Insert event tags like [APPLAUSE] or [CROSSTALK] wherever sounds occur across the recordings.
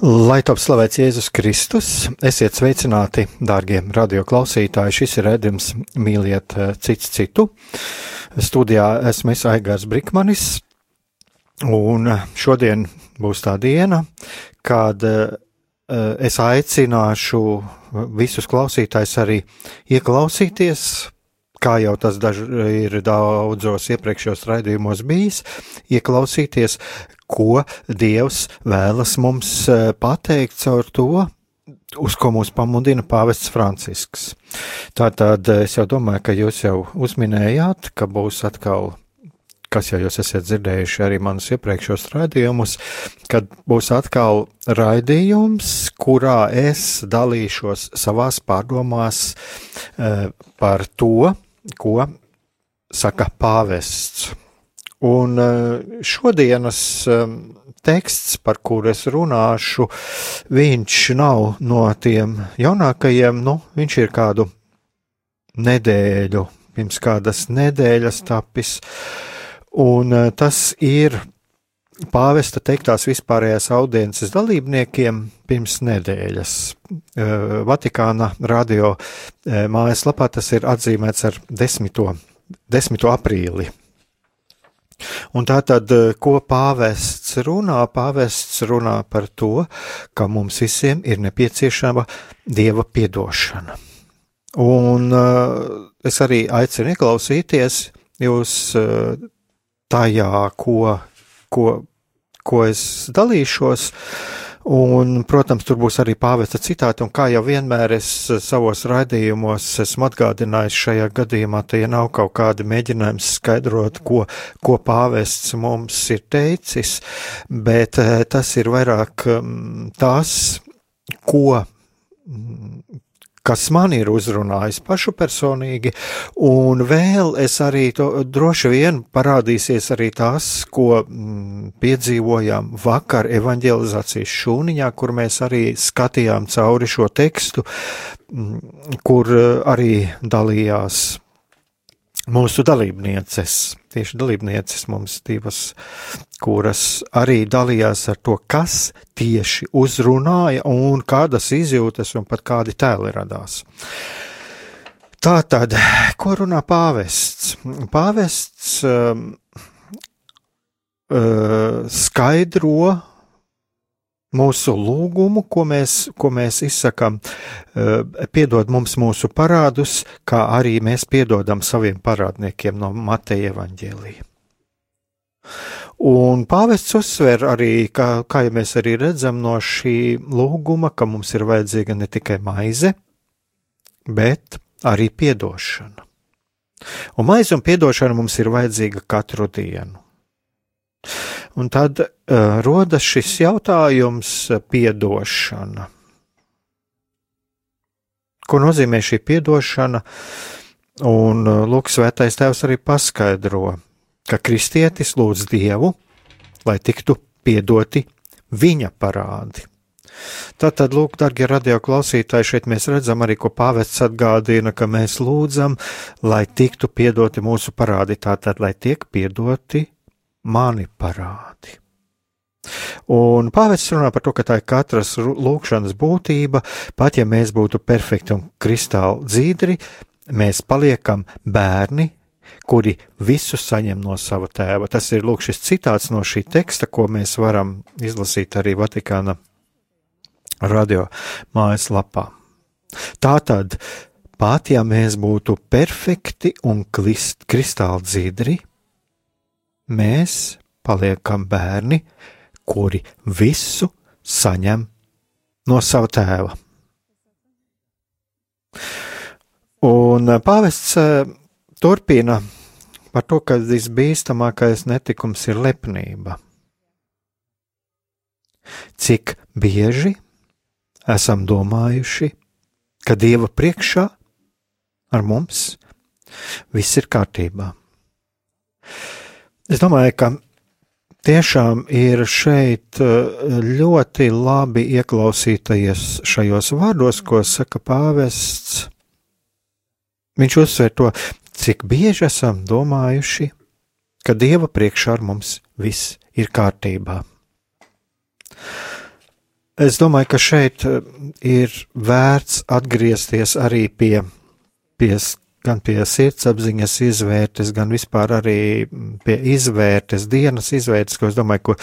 Lai top slavēts Jēzus Kristus, esiet sveicināti, dārgie radioklausītāji. Šis ir redzējums mīliet eh, cits citu. Studijā esmu es Aigars Brikmanis, un šodien būs tā diena, kad eh, es aicināšu visus klausītājus arī ieklausīties kā jau tas daž, ir daudzos iepriekšējos raidījumos bijis, ieklausīties, ko Dievs vēlas mums e, pateikt caur to, uz ko mūs pamudina Pāvests Francisks. Tātad e, es jau domāju, ka jūs jau uzminējāt, ka būs atkal kas jau jūs esat dzirdējuši arī manus iepriekšējos raidījumus, kad būs atkal raidījums, kurā es dalīšos savās pārdomās e, par to, ko saka pāvests. Un eh, šodienas eh, teksts, par kuru es runāšu, viņš nav no tiem jaunākajiem, nu, viņš ir kādu nedēļu, pirms kādas nedēļas tapis, un eh, tas ir pāvesta teiktās vispārējās audiences dalībniekiem pirms nedēļas. Vatikāna radio mājaslapā tas ir atzīmēts ar 10. 10. aprīli. Un tā tad, eh, ko pāvests runā? Pāvests runā par to, ka mums visiem ir nepieciešama dieva piedošana. Un es arī aicinu ieklausīties jūs tajā, ko, ko, ko es dalīšos. Un, protams, tur būs arī pāvesta citāti, un kā jau vienmēr es savos raidījumos esmu atgādinājis šajā gadījumā, tie nav kaut kādi mēģinājumi skaidrot, ko, ko pāvests mums ir teicis, bet eh, tas ir vairāk mm, tas, ko mm, kas man ir uzrunājis pašu personīgi, un vēl es arī to droši vien parādīsies arī tas, ko mm, piedzīvojām vakar evanģelizācijas šūniņā, kur mēs arī skatījām cauri šo tekstu, mm, kur eh, arī dalījās mūsu dalībnieces, tieši dalībnieces mums divas, kuras arī dalījās ar to, kas tieši uzrunāja un kādas izjūtas un pat kādi tēli radās. Tā tad, ko runā pāvests? Pāvests um, uh, skaidro mūsu lūgumu, ko mēs, ko mēs izsakām, eh, piedod mums mūsu parādus, kā arī mēs piedodam saviem parādniekiem no Mateja evaņģēlija. Un pāvests uzsver arī, kā, kā jau mēs arī redzam no šī lūguma, ka mums ir vajadzīga ne tikai maize, bet arī piedošana. Un maize un piedošana mums ir vajadzīga katru dienu. Un tad uh, rodas šis jautājums, uh, piedošana. Ko nozīmē šī piedošana? Un uh, Lūks Svētais Tēvs arī paskaidro, ka kristietis lūdz Dievu, lai tiktu piedoti viņa parādi. Tātad, lūk, darbie radioklausītāji, šeit mēs redzam arī, ko pāvests atgādina, ka mēs lūdzam, lai tiktu piedoti mūsu parādi, tātad, lai tiek piedoti mani parādi. Un pāvests runā par to, ka tā ir katras lūkšanas būtība, pat ja mēs būtu perfekti un kristāli dzīdri, mēs paliekam bērni, kuri visu saņem no sava tēva. Tas ir lūk šis citāts no šī teksta, ko mēs varam izlasīt arī Vatikāna radio mājaslapā. Tātad, pat ja mēs būtu perfekti un kristāli dzīdri, mēs paliekam bērni, kuri visu saņem no sava tēva. Un pāvests eh, turpina par to, ka visbīstamākais netikums ir lepnība. Cik bieži esam domājuši, ka Dieva priekšā ar mums viss ir kārtībā. Es domāju, ka tiešām ir šeit eh, ļoti labi ieklausīties šajos vārdos, ko saka pāvests. Viņš uzsver to, cik bieži esam domājuši, ka Dieva priekšā ar mums viss ir kārtībā. Es domāju, ka šeit eh, ir vērts atgriezties arī pie, pie gan pie sirdsapziņas izvērtes, gan vispār arī pie izvērtes, dienas izvērtes, ko es domāju, ko,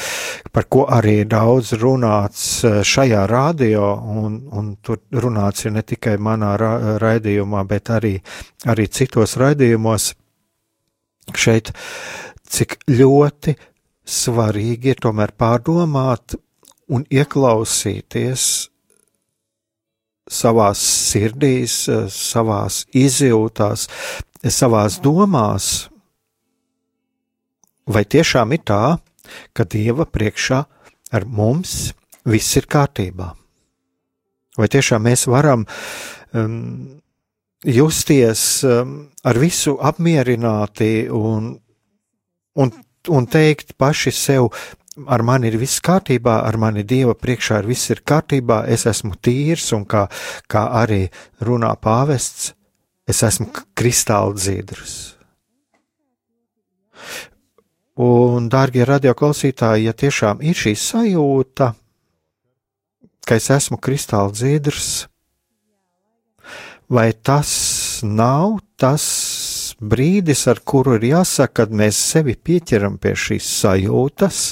par ko arī daudz runāts eh, šajā radio, un, un tur runāts ir ne tikai manā ra raidījumā, bet arī, arī citos raidījumos. Šeit, cik ļoti svarīgi ir tomēr pārdomāt un ieklausīties savās sirdīs, savās izjūtās, savās domās, vai tiešām ir tā, ka Dieva priekšā ar mums viss ir kārtībā? Vai tiešām mēs varam um, justies um, ar visu apmierināti un, un, un teikt paši sev, ar mani ir viss kārtībā, ar mani Dieva priekšā ir viss ir kārtībā, es esmu tīrs, un kā, kā arī runā pāvests, es esmu kristāli dzīdrs. Un, dārgie radioklausītāji, ja tiešām ir šī sajūta, ka es esmu kristāli dzīdrs, vai tas nav tas brīdis, ar kuru ir jāsaka, kad mēs sevi pieķeram pie šīs sajūtas,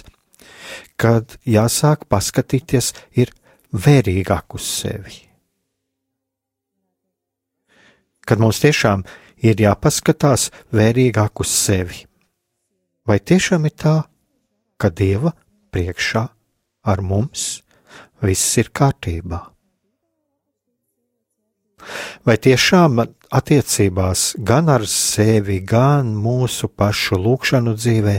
kad jāsāk paskatīties ir vērīgāk uz sevi. Kad mums tiešām ir jāpaskatās vērīgāk uz sevi. Vai tiešām ir tā, ka Dieva priekšā ar mums viss ir kārtībā? Vai tiešām attiecībās gan ar sevi, gan mūsu pašu lūkšanu dzīvē,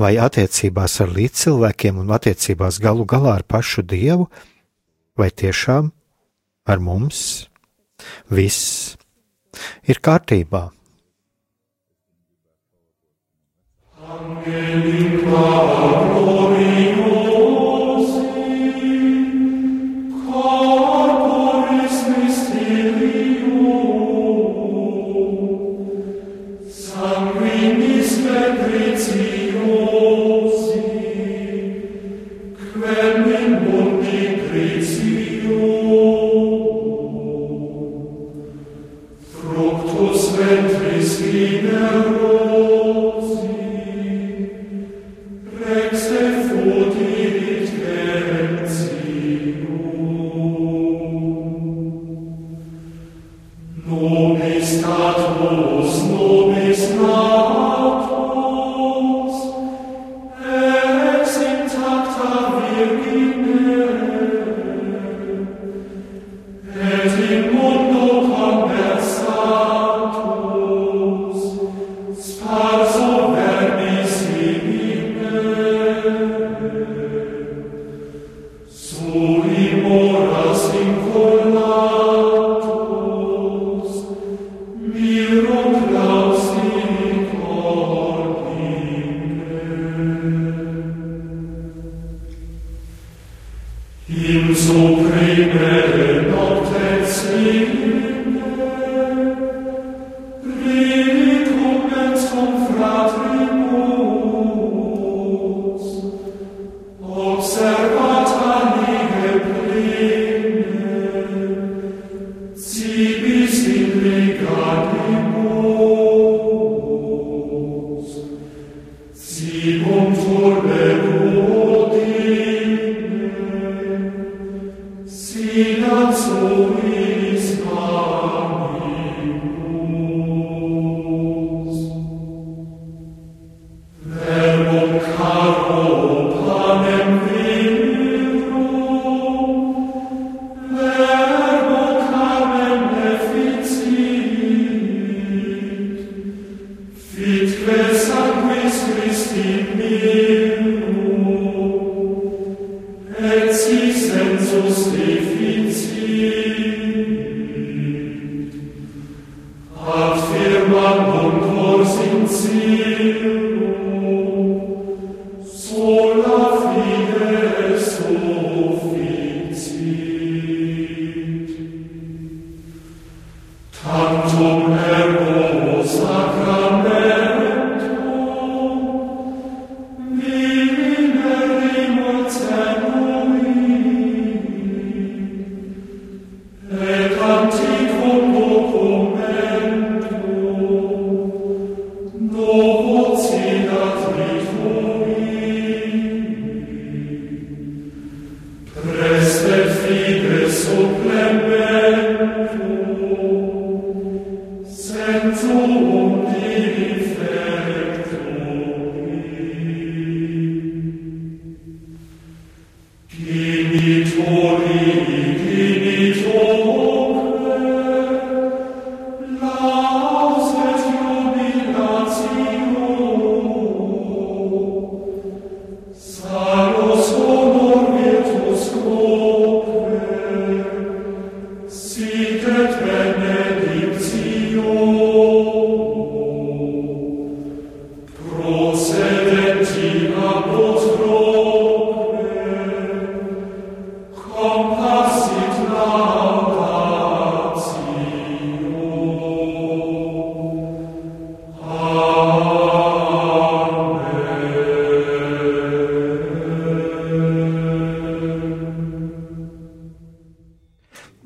vai attiecībās ar līdzcilvēkiem un attiecībās galu galā ar pašu Dievu, vai tiešām ar mums viss ir kārtībā? Angelika,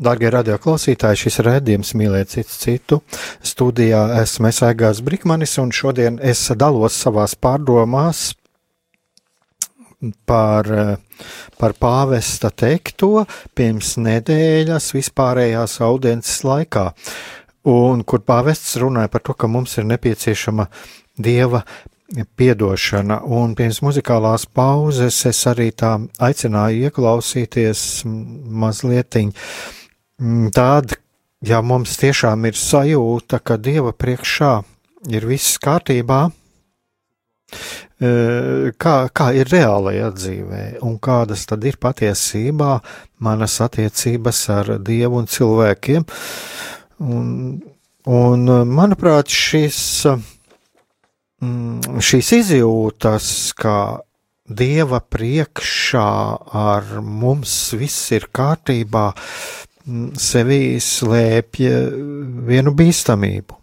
Darbie radioklausītāji, šis redzējums mīlēt citu citu. Studijā esmu Aigās Brikmanis, un šodien es dalos savās pārdomās par, par pāvesta teikto pirms nedēļas vispārējās audiences laikā, un kur pāvests runāja par to, ka mums ir nepieciešama dieva piedošana, un pirms muzikālās pauzes es arī tā aicināju ieklausīties mazlietiņ Mm, Tāda, ja mums tiešām ir sajūta, ka Dieva priekšā ir viss kārtībā, e, kā, kā ir reālajā dzīvē, un kādas tad ir patiesībā manas attiecības ar Dievu un cilvēkiem. Un, un manuprāt, šis, mm, šīs izjūtas, kā Dieva priekšā ar mums viss ir kārtībā, sevī slēpj vienu bīstamību.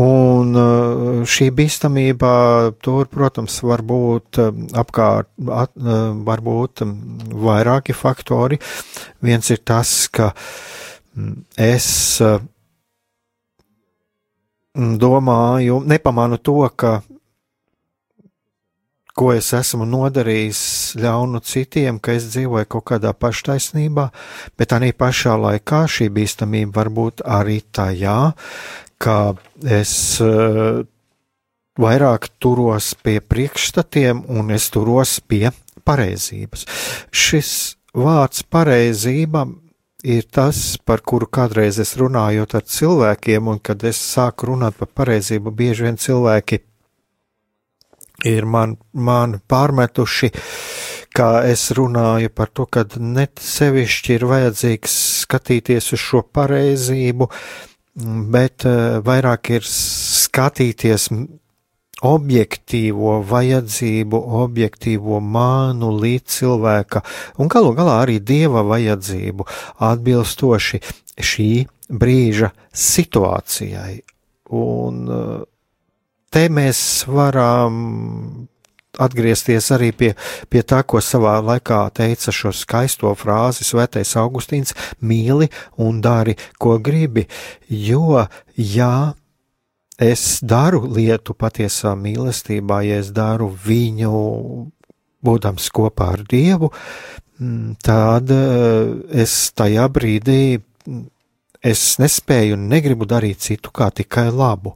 Un uh, šī bīstamība tur, protams, var būt um, apkārt, at, uh, var būt um, vairāki faktori. Viens ir tas, ka mm, es uh, domāju, nepamanu to, ka ko es esmu nodarījis ļaunu citiem, ka es dzīvoju kaut kādā paštaisnībā, bet arī pašā laikā šī bīstamība var būt arī tajā, ka es uh, vairāk turos pie priekšstatiem un es turos pie pareizības. Šis vārds pareizība ir tas, par kuru kādreiz es runājot ar cilvēkiem, un kad es sāku runāt par pareizību, bieži vien cilvēki ir man, man pārmetuši, kā es runāju par to, ka net sevišķi ir vajadzīgs skatīties uz šo pareizību, bet eh, vairāk ir skatīties objektīvo vajadzību, objektīvo mānu līdz cilvēka un galu galā arī dieva vajadzību atbilstoši šī brīža situācijai. Un uh, te mēs varam atgriezties arī pie, pie tā, ko savā laikā teica šo skaisto frāzi Svētais Augustīns - mīli un dari, ko gribi, jo, ja es daru lietu patiesā mīlestībā, ja es daru viņu būdams kopā ar Dievu, mm, tad eh, es tajā brīdī mm, es nespēju un negribu darīt citu kā tikai labu.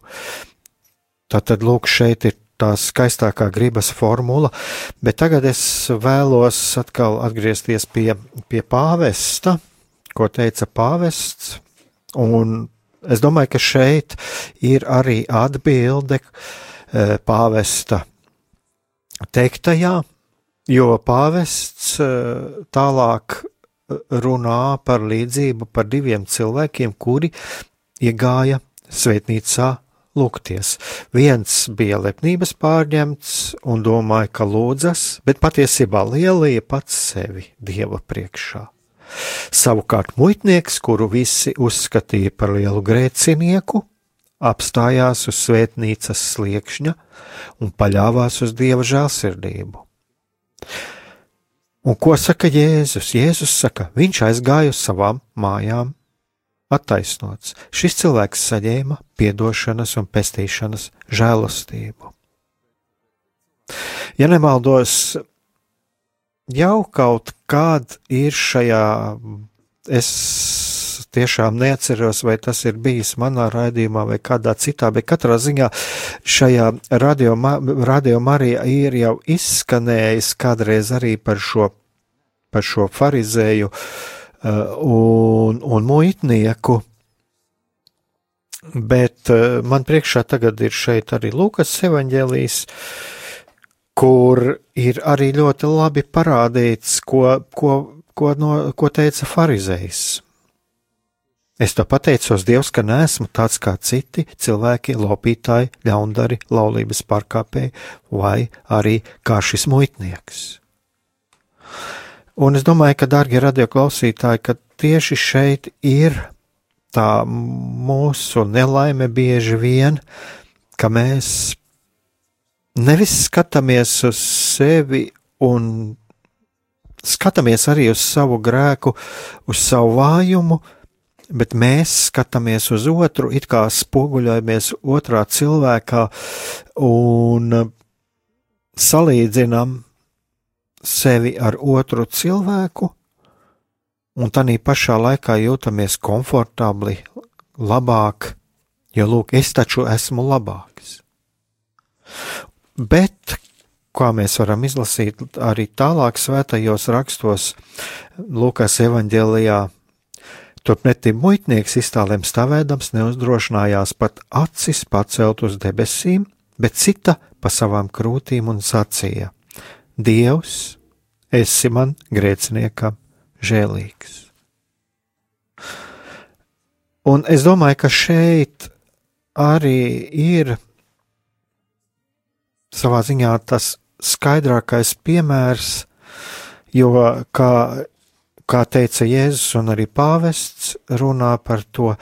Tātad, lūk, šeit ir tā skaistākā gribas formula, bet tagad es vēlos atkal atgriezties pie, pie pāvesta, ko teica pāvests, un es domāju, ka šeit ir arī atbilde e, pāvesta teiktajā, jo pāvests e, tālāk runā par līdzību par diviem cilvēkiem, kuri iegāja svētnīcā lūgties. Viens bija lepnības pārņemts un domāja, ka lūdzas, bet patiesībā lielīja pats sevi Dieva priekšā. Savukārt muitnieks, kuru visi uzskatīja par lielu grēcinieku, apstājās uz svētnīcas sliekšņa un paļāvās uz Dieva žēlsirdību. Un ko saka Jēzus? Jēzus saka, viņš aizgāja uz savām mājām attaisnots. Šis cilvēks saņēma piedošanas un pestīšanas žēlastību. Ja nemaldos, jau kaut kād ir šajā, es tiešām neatceros, vai tas ir bijis manā raidījumā vai kādā citā, bet katrā ziņā šajā radio, radio Marija ir jau izskanējis kādreiz arī par šo, par šo farizēju Uh, un, un muitnieku. Bet uh, man priekšā tagad ir šeit arī Lūkas evanģēlijs, kur ir arī ļoti labi parādīts, ko, ko, ko, no, ko teica farizējs. Es to pateicos Dievs, ka neesmu tāds kā citi cilvēki, lopītāji, ļaundari, laulības pārkāpēji vai arī kā šis muitnieks. Un es domāju, ka, darbie radioklausītāji, ka tieši šeit ir tā mūsu nelaime bieži vien, ka mēs nevis skatāmies uz sevi un skatāmies arī uz savu grēku, uz savu vājumu, bet mēs skatāmies uz otru, it kā spoguļojamies otrā cilvēkā un salīdzinām sevi ar otru cilvēku, un tā pašā laikā jūtamies komfortabli, labāk, jo, lūk, es taču esmu labāks. Bet, kā mēs varam izlasīt arī tālāk svētajos rakstos, Lūkas evanģēlijā, turpretī muitnieks iztālēm stāvēdams neuzdrošinājās pat acis pacelt uz debesīm, bet cita pa savām krūtīm un sacīja: Dievs, esi man grēciniekam žēlīgs. Un es domāju, ka šeit arī ir savā ziņā tas skaidrākais piemērs, jo, kā, kā teica Jēzus un arī pāvests, runā par to,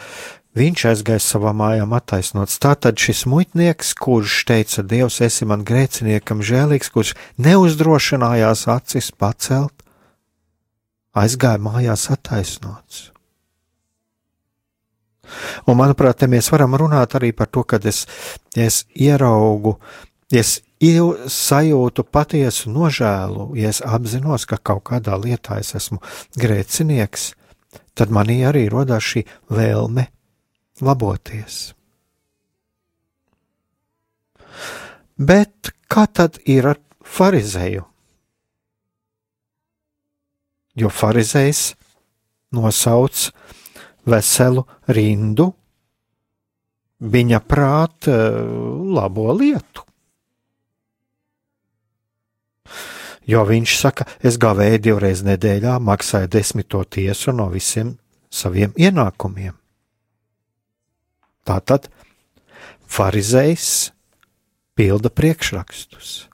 Viņš aizgāja savā mājām attaisnots. Tātad šis muitnieks, kurš teica, Dievs, esi man grēciniekam žēlīgs, kurš neuzdrošinājās acis pacelt, aizgāja mājās attaisnots. Un, manuprāt, te mēs varam runāt arī par to, kad es, es ieraugu, es sajūtu patiesu nožēlu, ja es apzinos, ka kaut kādā lietā es esmu grēcinieks, tad manī arī rodās šī vēlme laboties. Bet kā tad ir ar farizēju? Jo farizējs nosauc veselu rindu viņa prāta eh, labo lietu. Jo viņš saka, es gavēju divreiz nedēļā, maksāju desmito tiesu no visiem saviem ienākumiem. Tātad farizējs pilda priekšrakstus.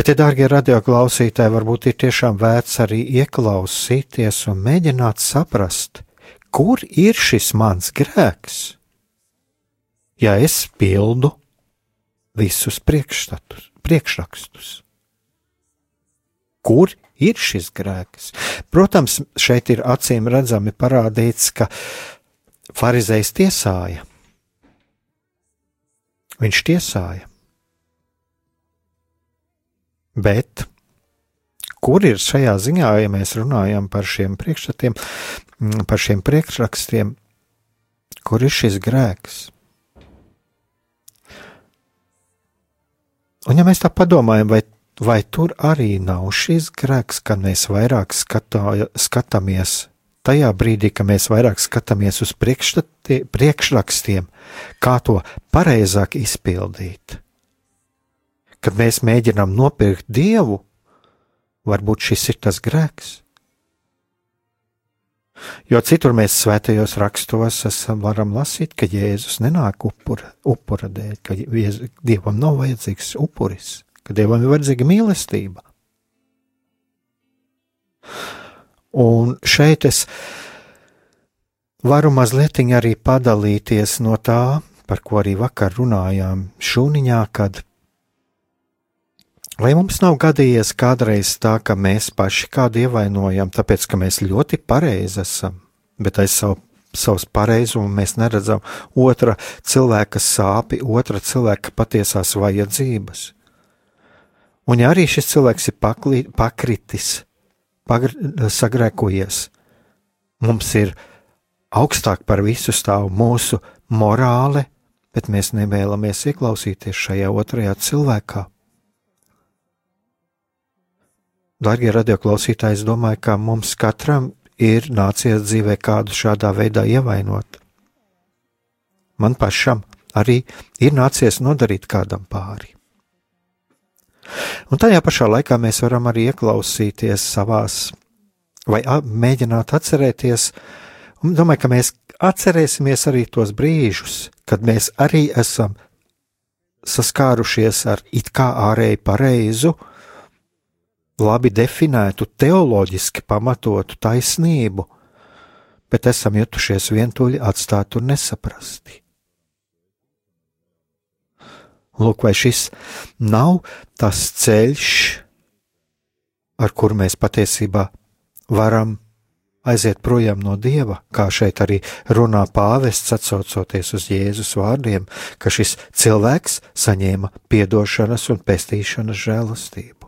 Bet, ja, dārgie radioklausītāji, varbūt ir tiešām vērts arī ieklausīties un mēģināt saprast, kur ir šis mans grēks, ja es pildu visus priekšrakstus. Kur ir šis grēks. Protams, šeit ir acīm redzami parādīts, ka farizējs tiesāja. Viņš tiesāja. Bet kur ir šajā ziņā, ja mēs runājam par šiem priekšstatiem, par šiem priekšrakstiem, kur ir šis grēks? Un ja mēs tā padomājam, vai, vai tur arī nav šis grēks, kad mēs vairāk skatā, skatāmies tajā brīdī, kad mēs vairāk skatāmies uz priekšrakstiem, kā to pareizāk izpildīt. Kad mēs mēģinām nopirkt dievu, varbūt šis ir tas grēks. Jo citur mēs svētajos rakstos esam, varam lasīt, ka Jēzus nenāk upura, upura dēļ, ka Dievam nav vajadzīgs upuris, ka Dievam ir vajadzīga mīlestība. Un šeit es varu mazliet arī padalīties no tā, par ko arī vakar runājām šūniņā, kad vai mums nav gadījies kādreiz tā, ka mēs paši kādu ievainojam, tāpēc ka mēs ļoti pareizi esam, bet aiz savu, savas pareizumu mēs neredzam otra cilvēka sāpi, otra cilvēka patiesās vajadzības. Un ja arī šis cilvēks ir pakli, pakritis, sagrēkojies. Mums ir augstāk par visu stāv mūsu morāle, bet mēs nevēlamies ieklausīties šajā otrajā cilvēkā. Darbie radioklausītāji, es domāju, ka mums katram ir nācies dzīvē kādu šādā veidā ievainot. Man pašam arī ir nācies nodarīt kādam pāri. Un tajā pašā laikā mēs varam arī ieklausīties savās, vai mēģināt atcerēties, un domāju, ka mēs atcerēsimies arī tos brīžus, kad mēs arī esam saskārušies ar it kā ārēji pareizu, labi definētu, teoloģiski pamatotu taisnību, bet esam jutušies vientuļi atstāti un nesaprasti. Lūk, vai šis nav tas ceļš, ar kuru mēs patiesībā varam aiziet projām no dieva, kā šeit arī runā pāvests, atsaucoties uz Jēzus vārdiem, ka šis cilvēks saņēma piedošanas un pestīšanas žēlastību.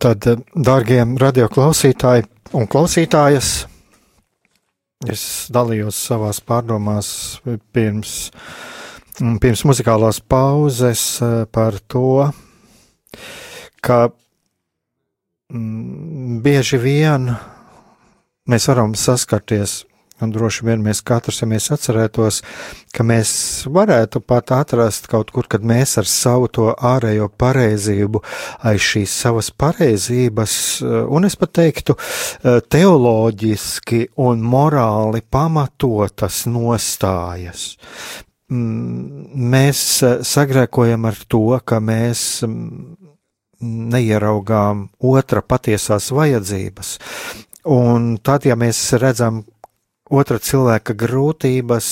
Tātad, dārgie radioklausītāji un klausītājas, es dalījos savās pārdomās pirms, pirms muzikālās pauzes eh, par to, ka mm, bieži vien mēs varam saskarties Un droši vien mēs katrs, ja mēs atcerētos, ka mēs varētu pat atrast kaut kur, kad mēs ar savu to ārējo pareizību, aiz šīs savas pareizības, eh, un es pat teiktu, eh, teoloģiski un morāli pamatotas nostājas. Mm, mēs eh, sagrēkojam ar to, ka mēs mm, neieraugām otra patiesās vajadzības. Un tad, ja mēs redzam, otra cilvēka grūtības,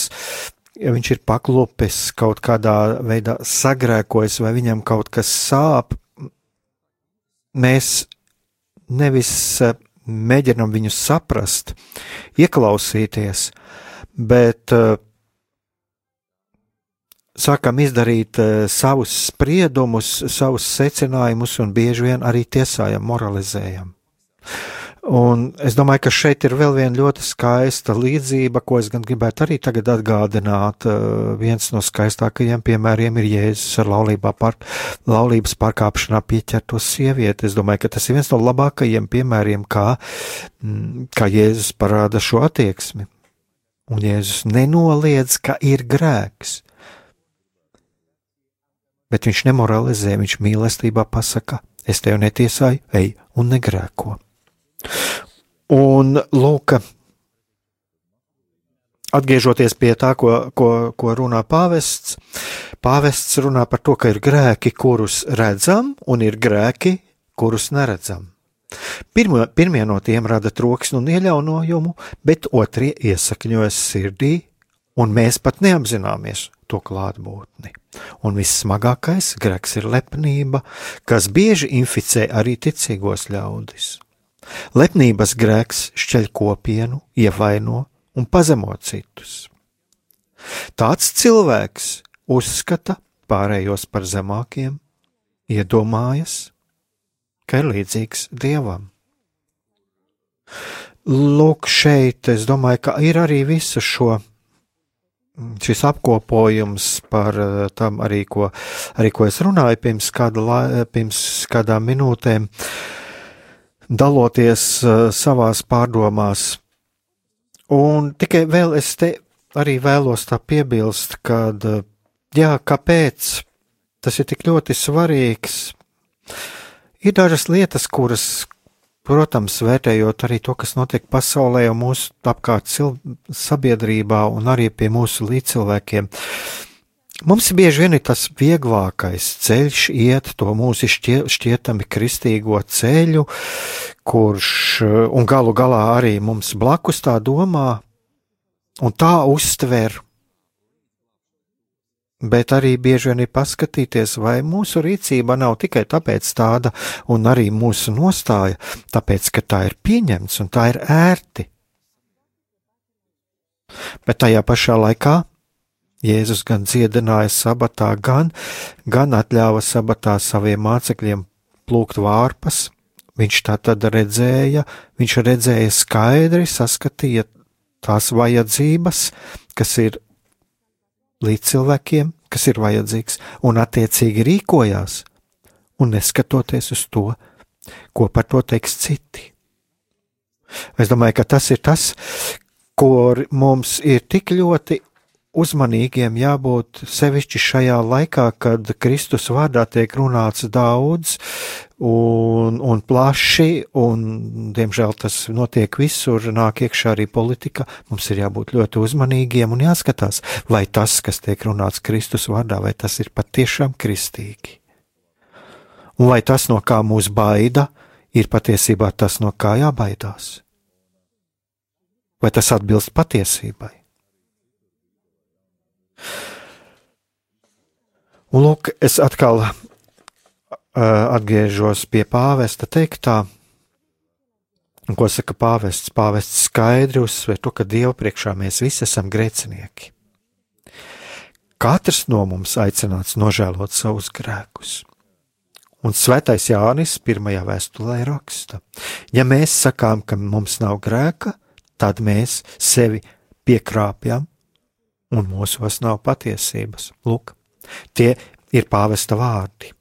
ja viņš ir paklupis, kaut kādā veidā sagrēkojis vai viņam kaut kas sāp, mēs nevis eh, mēģinam viņu saprast, ieklausīties, bet uh, sākam izdarīt uh, savus spriedumus, savus secinājumus un bieži vien arī tiesājam, moralizējam. Un es domāju, ka šeit ir vēl viena ļoti skaista līdzība, ko es gan gribētu arī tagad atgādināt. Uh, viens no skaistākajiem piemēriem ir Jēzus ar pār, laulības pārkāpšanā pieķerto sievieti. Es domāju, ka tas ir viens no labākajiem piemēriem, kā, mm, kā Jēzus parāda šo attieksmi. Un Jēzus nenoliedz, ka ir grēks. Bet viņš nemoralizē, viņš mīlestībā pasaka: Es tevi netiesāju, ej un negrēko. Un lūk, atgriežoties pie tā, ko, ko, ko runā pāvests, pāvests runā par to, ka ir grēki, kurus redzam, un ir grēki, kurus neredzam. Pirmo, pirmie no tiem rada troksni un iejaunojumu, bet otrie iesakņojas sirdī, un mēs pat neapzināmies to klātbūtni. Un vissmagākais grēks ir lepnība, kas bieži inficē arī ticīgos ļaudis. Lepnības grēks šķeļ kopienu, ievaino un pazemo citus. Tāds cilvēks uzskata pārējos par zemākiem, iedomājas, ka ir līdzīgs dievam. Lūk, šeit es domāju, ka ir arī visu šo šis apkopojums par tam arī, ko, arī, ko es runāju pirms, kāda, pirms kādām minūtēm. Uh, daloties uh, savās pārdomās. Un tikai vēl es te arī vēlos tā piebilst, kad, uh, jā, kāpēc tas ir tik ļoti svarīgs. Ir dažas lietas, kuras, protams, vērtējot arī to, kas notiek pasaulē un mūsu apkārt sabiedrībā un arī pie mūsu līdzcilvēkiem, Mums bieži vien ir tas vieglākais ceļš, iet to mūsu šķie, šķietami kristīgo ceļu, kurš un galu galā arī mums blakus tā domā un tā uztver. Bet arī bieži vien ir paskatīties, vai mūsu rīcība nav tikai tāpēc tāda, un arī mūsu nostāja, tāpēc, ka tā ir pieņemts un tā ir ērti. Bet tajā pašā laikā Jēzus gan dziedināja sabatā, gan, gan atļāva sabatā saviem mācekļiem plūkt vārpas. Viņš tā tad redzēja, viņš redzēja skaidri, saskatīja tās vajadzības, kas ir līdz cilvēkiem, kas ir vajadzīgs, un attiecīgi rīkojās, un neskatoties uz to, ko par to teiks citi. Es domāju, ka tas ir tas, ko mums ir tik ļoti uzmanīgiem jābūt sevišķi šajā laikā, kad Kristus vārdā tiek runāts daudz un, un plaši, un, diemžēl, tas notiek visur, nāk iekšā arī politika. Mums ir jābūt ļoti uzmanīgiem un jāskatās, vai tas, kas tiek runāts Kristus vārdā, vai tas ir patiešām kristīgi. Un vai tas, no kā mūs baida, ir patiesībā tas, no kā jābaidās? Vai tas atbilst patiesībai? Un lūk, es atkal uh, atgriežos pie pāvesta teiktā, ko saka pāvests. Pāvests skaidri uzsver to, ka Dieva priekšā mēs visi esam grēcinieki. Katrs no mums aicināts nožēlot savus grēkus. Un Svētais Jānis pirmajā vēstulē raksta: Ja mēs sakām, ka mums nav grēka, tad mēs sevi piekrāpjam, un mūsos nav patiesības. Lūk, tie ir pāvesta vārdi.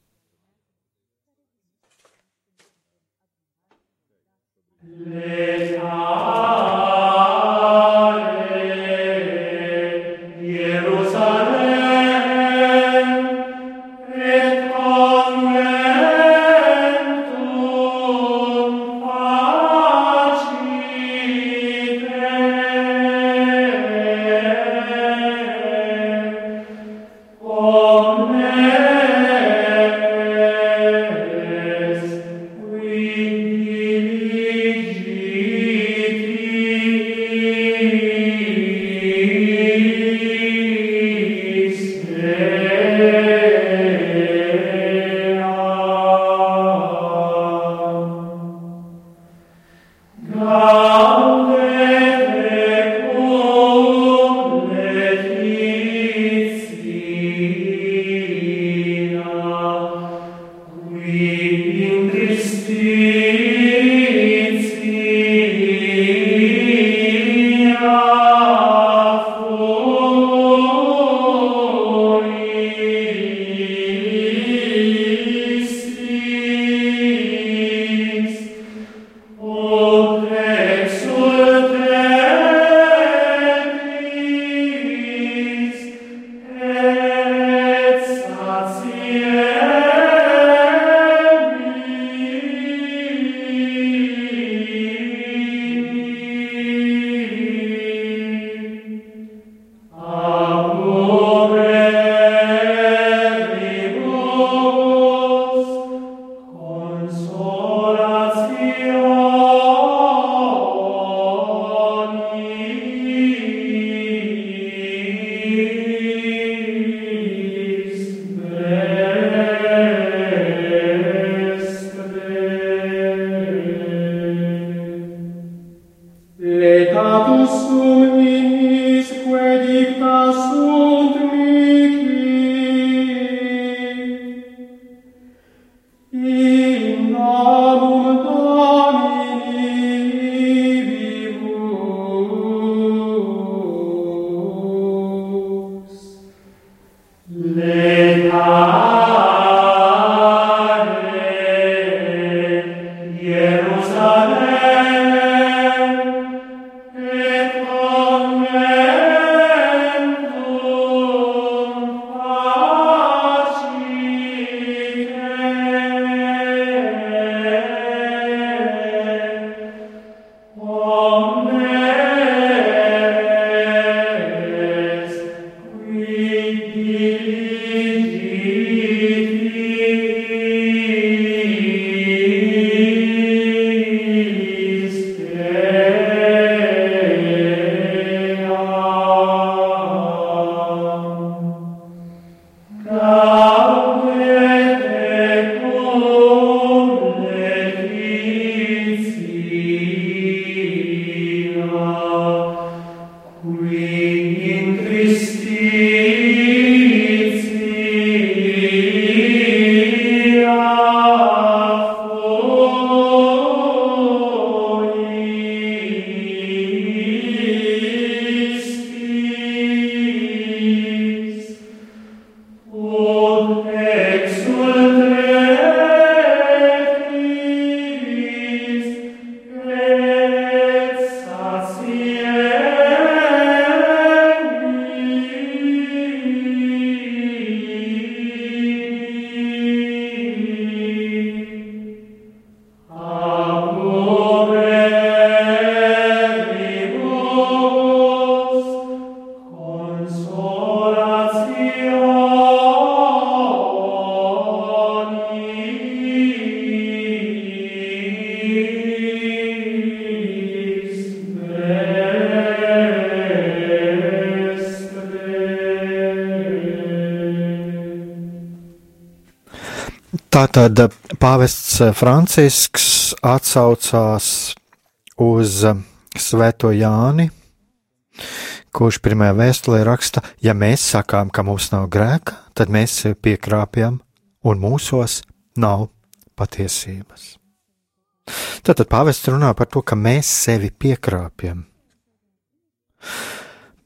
Tātad pāvests Francisks atsaucās uz Svēto Jāni, kurš pirmajā vēstulē raksta, ja mēs sakām, ka mums nav grēka, tad mēs sevi piekrāpjam un mūsos nav patiesības. Tātad pāvests runā par to, ka mēs sevi piekrāpjam.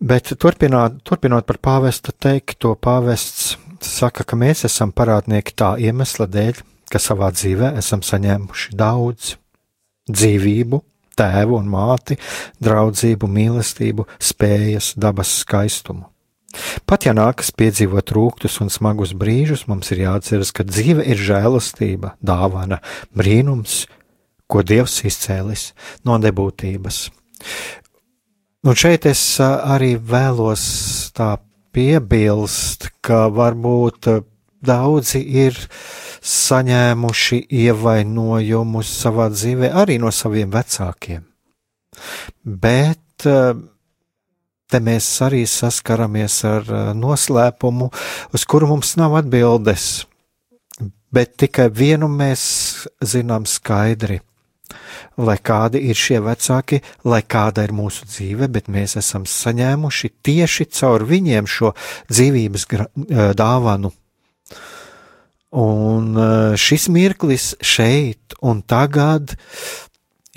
Bet turpināt, turpinot par pāvesta teikto, pāvests saka, ka mēs esam parādnieki tā iemesla dēļ, ka savā dzīvē esam saņēmuši daudz dzīvību, tēvu un māti, draudzību, mīlestību, spējas, dabas skaistumu. Pat ja nākas piedzīvot rūktus un smagus brīžus, mums ir jāatceras, ka dzīve ir žēlastība, dāvana, brīnums, ko Dievs izcēlis no nebūtības. Un šeit es arī vēlos tā piebilst, ka varbūt daudzi ir saņēmuši ievainojumus savā dzīvē arī no saviem vecākiem. Bet te mēs arī saskaramies ar noslēpumu, uz kuru mums nav atbildes, bet tikai vienu mēs zinām skaidri. Lai kādi ir šie vecāki, lai kāda ir mūsu dzīve, bet mēs esam saņēmuši tieši caur viņiem šo dzīvības dāvanu. Un šis mirklis šeit un tagad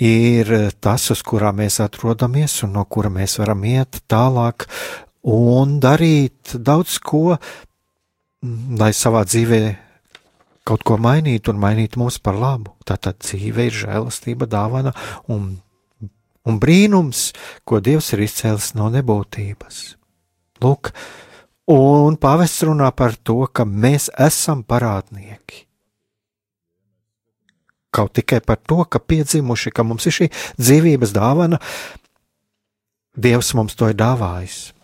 ir tas, uz kurā mēs atrodamies un no kura mēs varam iet tālāk un darīt daudz ko, lai savā dzīvē kaut ko mainītu un mainītu mūs par labu. Tātad dzīve ir žēlastība, dāvana un, un brīnums, ko Dievs ir izcēlis no nebūtības. Lūk, Un pāvests runā par to, ka mēs esam parādnieki. Kaut tikai par to, ka piedzimuši, ka mums ir šī dzīvības dāvana, Dievs mums to ir dāvājis.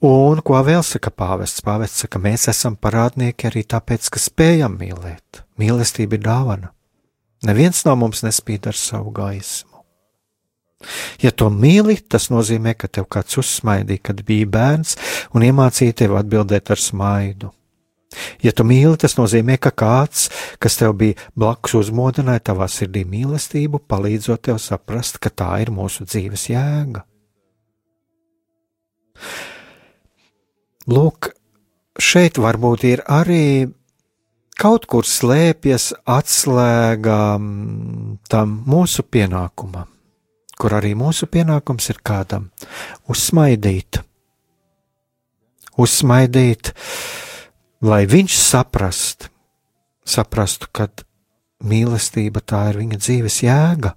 Un ko vēl saka pāvests? Pāvests saka, ka mēs esam parādnieki arī tāpēc, ka spējam mīlēt. Mīlestība ir dāvana. Neviens no mums nespīd ar savu gaismu. Ja to mīli, tas nozīmē, ka tev kāds uzsmaidīja, kad biji bērns, un iemācīja tevi atbildēt ar smaidu. Ja tu mīli, tas nozīmē, ka kāds, kas tev bija blakus, uzmodināja tavā sirdī mīlestību, palīdzot tev saprast, ka tā ir mūsu dzīves jēga. Lūk, šeit varbūt ir arī kaut kur slēpjas atslēga tam mūsu pienākumam kur arī mūsu pienākums ir kādam uzsmaidīt, uzsmaidīt, lai viņš saprast, saprastu, ka mīlestība tā ir viņa dzīves jēga.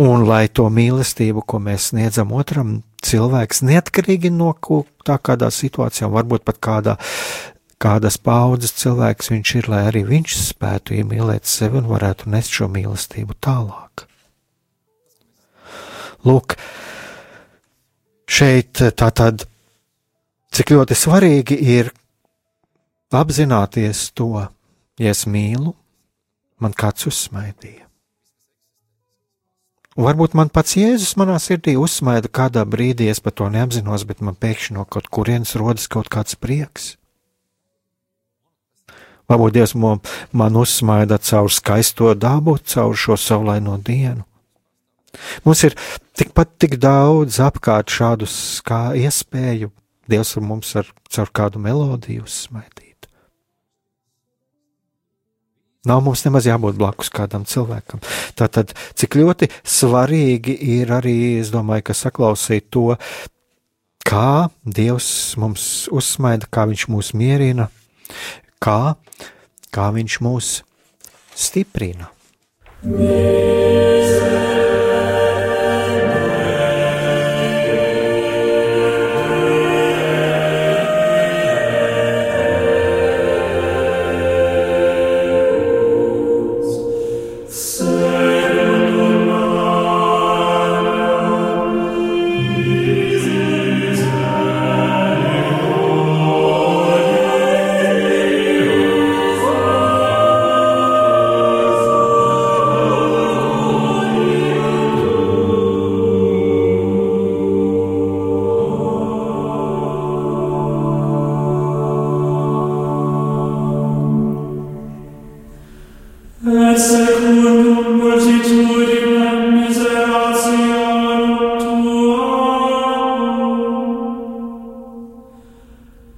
Un lai to mīlestību, ko mēs sniedzam otram, cilvēks neatkarīgi no tā kādā situācijā, varbūt pat kādā, kādas paudzes cilvēks viņš ir, lai arī viņš spētu iemīlēt sevi un varētu nest šo mīlestību tālāk. Lūk, šeit tā tad, cik ļoti svarīgi ir apzināties to, ja es mīlu, man kāds uzsmaidīja. Un varbūt man pats Jēzus manā sirdī uzsmaida kādā brīdī, es par to neapzinos, bet man pēkšņi no kaut kurienes rodas kaut kāds prieks. Varbūt Dievs man uzsmaida caur skaisto dabu, caur šo saulaino dienu. Mums ir tikpat tik daudz apkārt šādus kā iespēju Dievs ar mums ar, caur kādu melodiju uzsmaidīt. Nav mums nemaz jābūt blakus kādam cilvēkam. Tātad, cik ļoti svarīgi ir arī, es domāju, ka saklausīt to, kā Dievs mums uzsmaida, kā Viņš mūs mierina, kā, kā Viņš mūs stiprina. Mēs.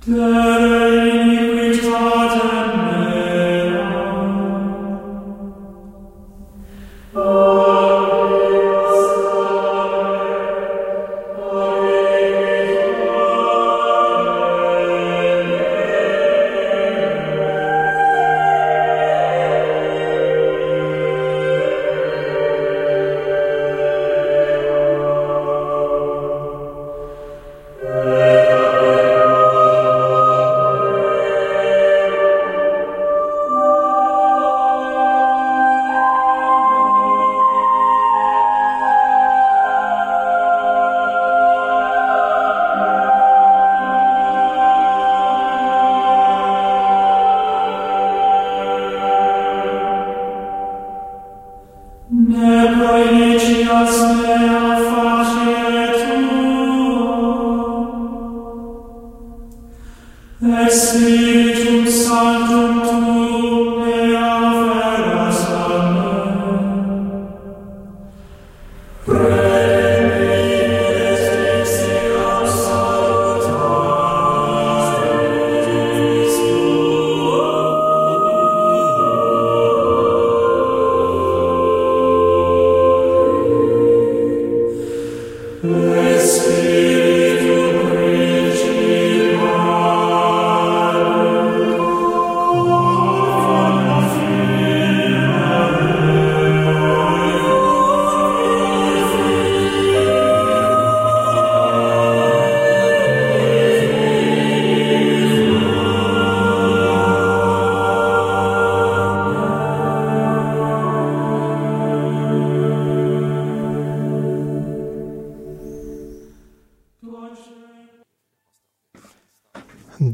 Death.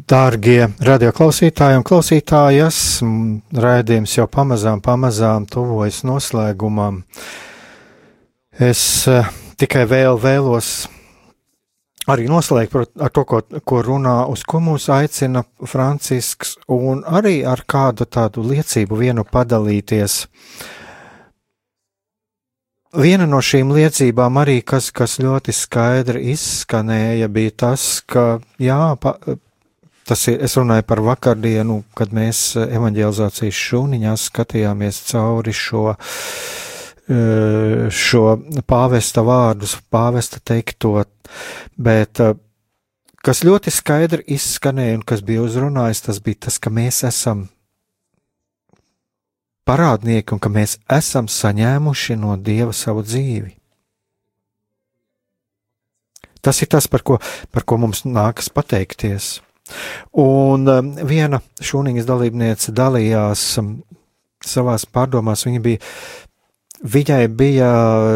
Dārgie radioklausītāji un klausītājas, raidījums jau pamazām, pamazām tuvojas noslēgumam. Es uh, tikai vēl vēlos arī noslēgt ar to, ko, ko runā, uz ko mūs aicina Francisks, un arī ar kādu tādu liecību vienu padalīties. Viena no šīm liecībām, arī kas, kas ļoti skaidri izskanēja, bija tas, ka, jā, pa, tas ir, es runāju par vakardienu, kad mēs evanģelizācijas šūniņā skatījāmies cauri šo, šo pāvesta vārdus, pāvesta teikto, bet kas ļoti skaidri izskanēja un kas bija uzrunājis, tas bija tas, ka mēs esam parādnieki un ka mēs esam saņēmuši no Dieva savu dzīvi. Tas ir tas, par ko, par ko mums nākas pateikties. Un um, viena šūniņas dalībniece dalījās um, savās pārdomās. Viņa bija Viņai bija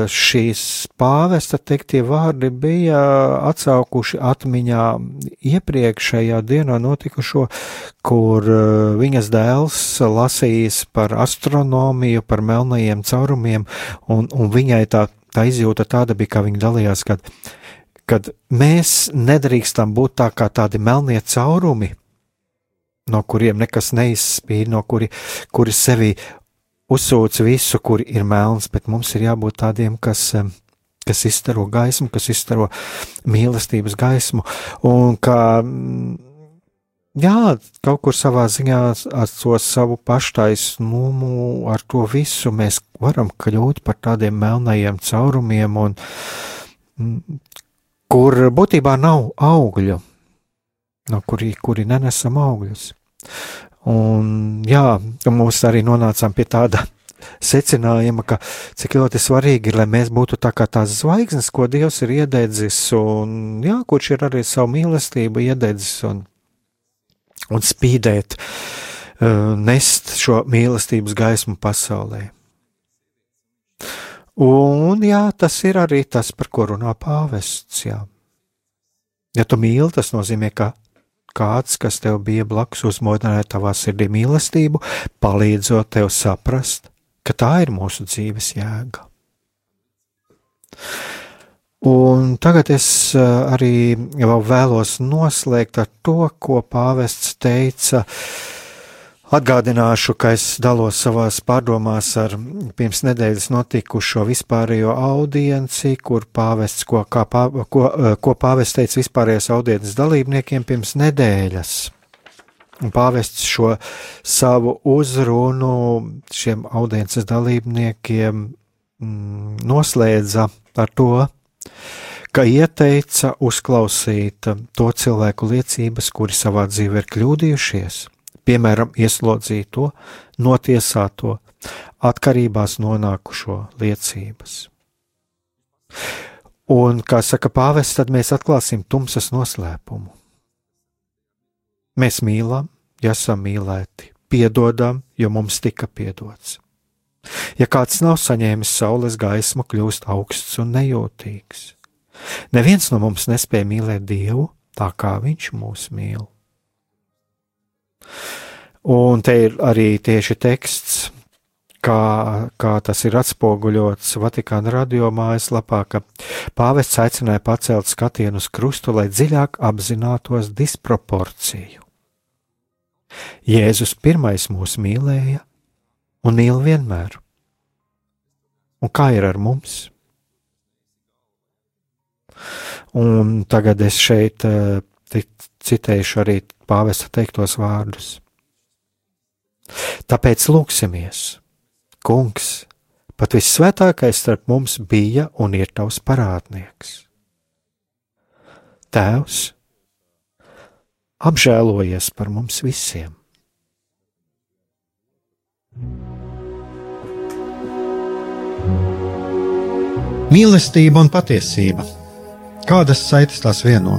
šīs pāvesta teiktie vārdi, bija atsaukuši atmiņā iepriekšējā dienā notikušo, kur uh, viņas dēls lasījis par astronomiju, par melnajiem caurumiem, un, un viņai tā, tā izjūta tāda bija, kā viņa dalījās, kad, kad mēs nedrīkstam būt tā kā tādi melnie caurumi, no kuriem nekas neizspīd, no kuri, kuri sevi uzsūc visu, kur ir melns, bet mums ir jābūt tādiem, kas, kas izstaro gaismu, kas izstaro mīlestības gaismu, un kā, jā, kaut kur savā ziņā ar to savu paštaisnumu, ar to visu mēs varam kļūt par tādiem melnajiem caurumiem, un kur būtībā nav augļu, no kuri, kuri nenesam augļus. Un jā, mums arī nonācām pie tāda [LAUGHS] secinājuma, ka cik ļoti svarīgi ir, lai mēs būtu tā kā tās zvaigznes, ko Dievs ir iededzis, un jā, kurš ir arī savu mīlestību iededzis un, un spīdēt, uh, nest šo mīlestības gaismu pasaulē. Un jā, tas ir arī tas, par ko runā pāvests. Jā. Ja tu mīli, tas nozīmē, ka kāds, kas tev bija blakus, uzmodināja tavā sirdī mīlestību, palīdzot tev saprast, ka tā ir mūsu dzīves jēga. Un tagad es eh, arī vēl vēlos noslēgt ar to, ko pāvests teica uh, Atgādināšu, ka es dalos savās pārdomās ar pirms nedēļas notikušo vispārējo audienci, kur pāvests, ko, pā, ko, ko pāvests teica vispārējās audiences dalībniekiem pirms nedēļas. Un pāvests šo savu uzrunu šiem audiences dalībniekiem mm, noslēdza ar to, ka ieteica uzklausīt to cilvēku liecības, kuri savā dzīvē ir kļūdījušies piemēram, ieslodzīto, notiesāto, atkarībās nonākušo liecības. Un, kā saka pāvests, tad mēs atklāsim tumsas noslēpumu. Mēs mīlam, ja esam mīlēti, piedodam, jo mums tika piedots. Ja kāds nav saņēmis saules gaismu, kļūst augsts un nejūtīgs. Neviens no mums nespēja mīlēt Dievu tā, kā Viņš mūs mīl. Un te ir arī tieši teksts, kā, kā tas ir atspoguļots Vatikāna radio mājaslapā, ka pāvests aicināja pacelt skatienu uz krustu, lai dziļāk apzinātos disproporciju. Jēzus pirmais mūs mīlēja un mīl vienmēr. Un kā ir ar mums? Un tagad es šeit uh, citējuši arī pāvesta teiktos vārdus. Tāpēc lūksimies, Kungs, pat vissvētākais starp mums bija un ir tavs parādnieks. Tēvs, apžēlojies par mums visiem! Mīlestība un patiesība. Kādas saites tās vieno?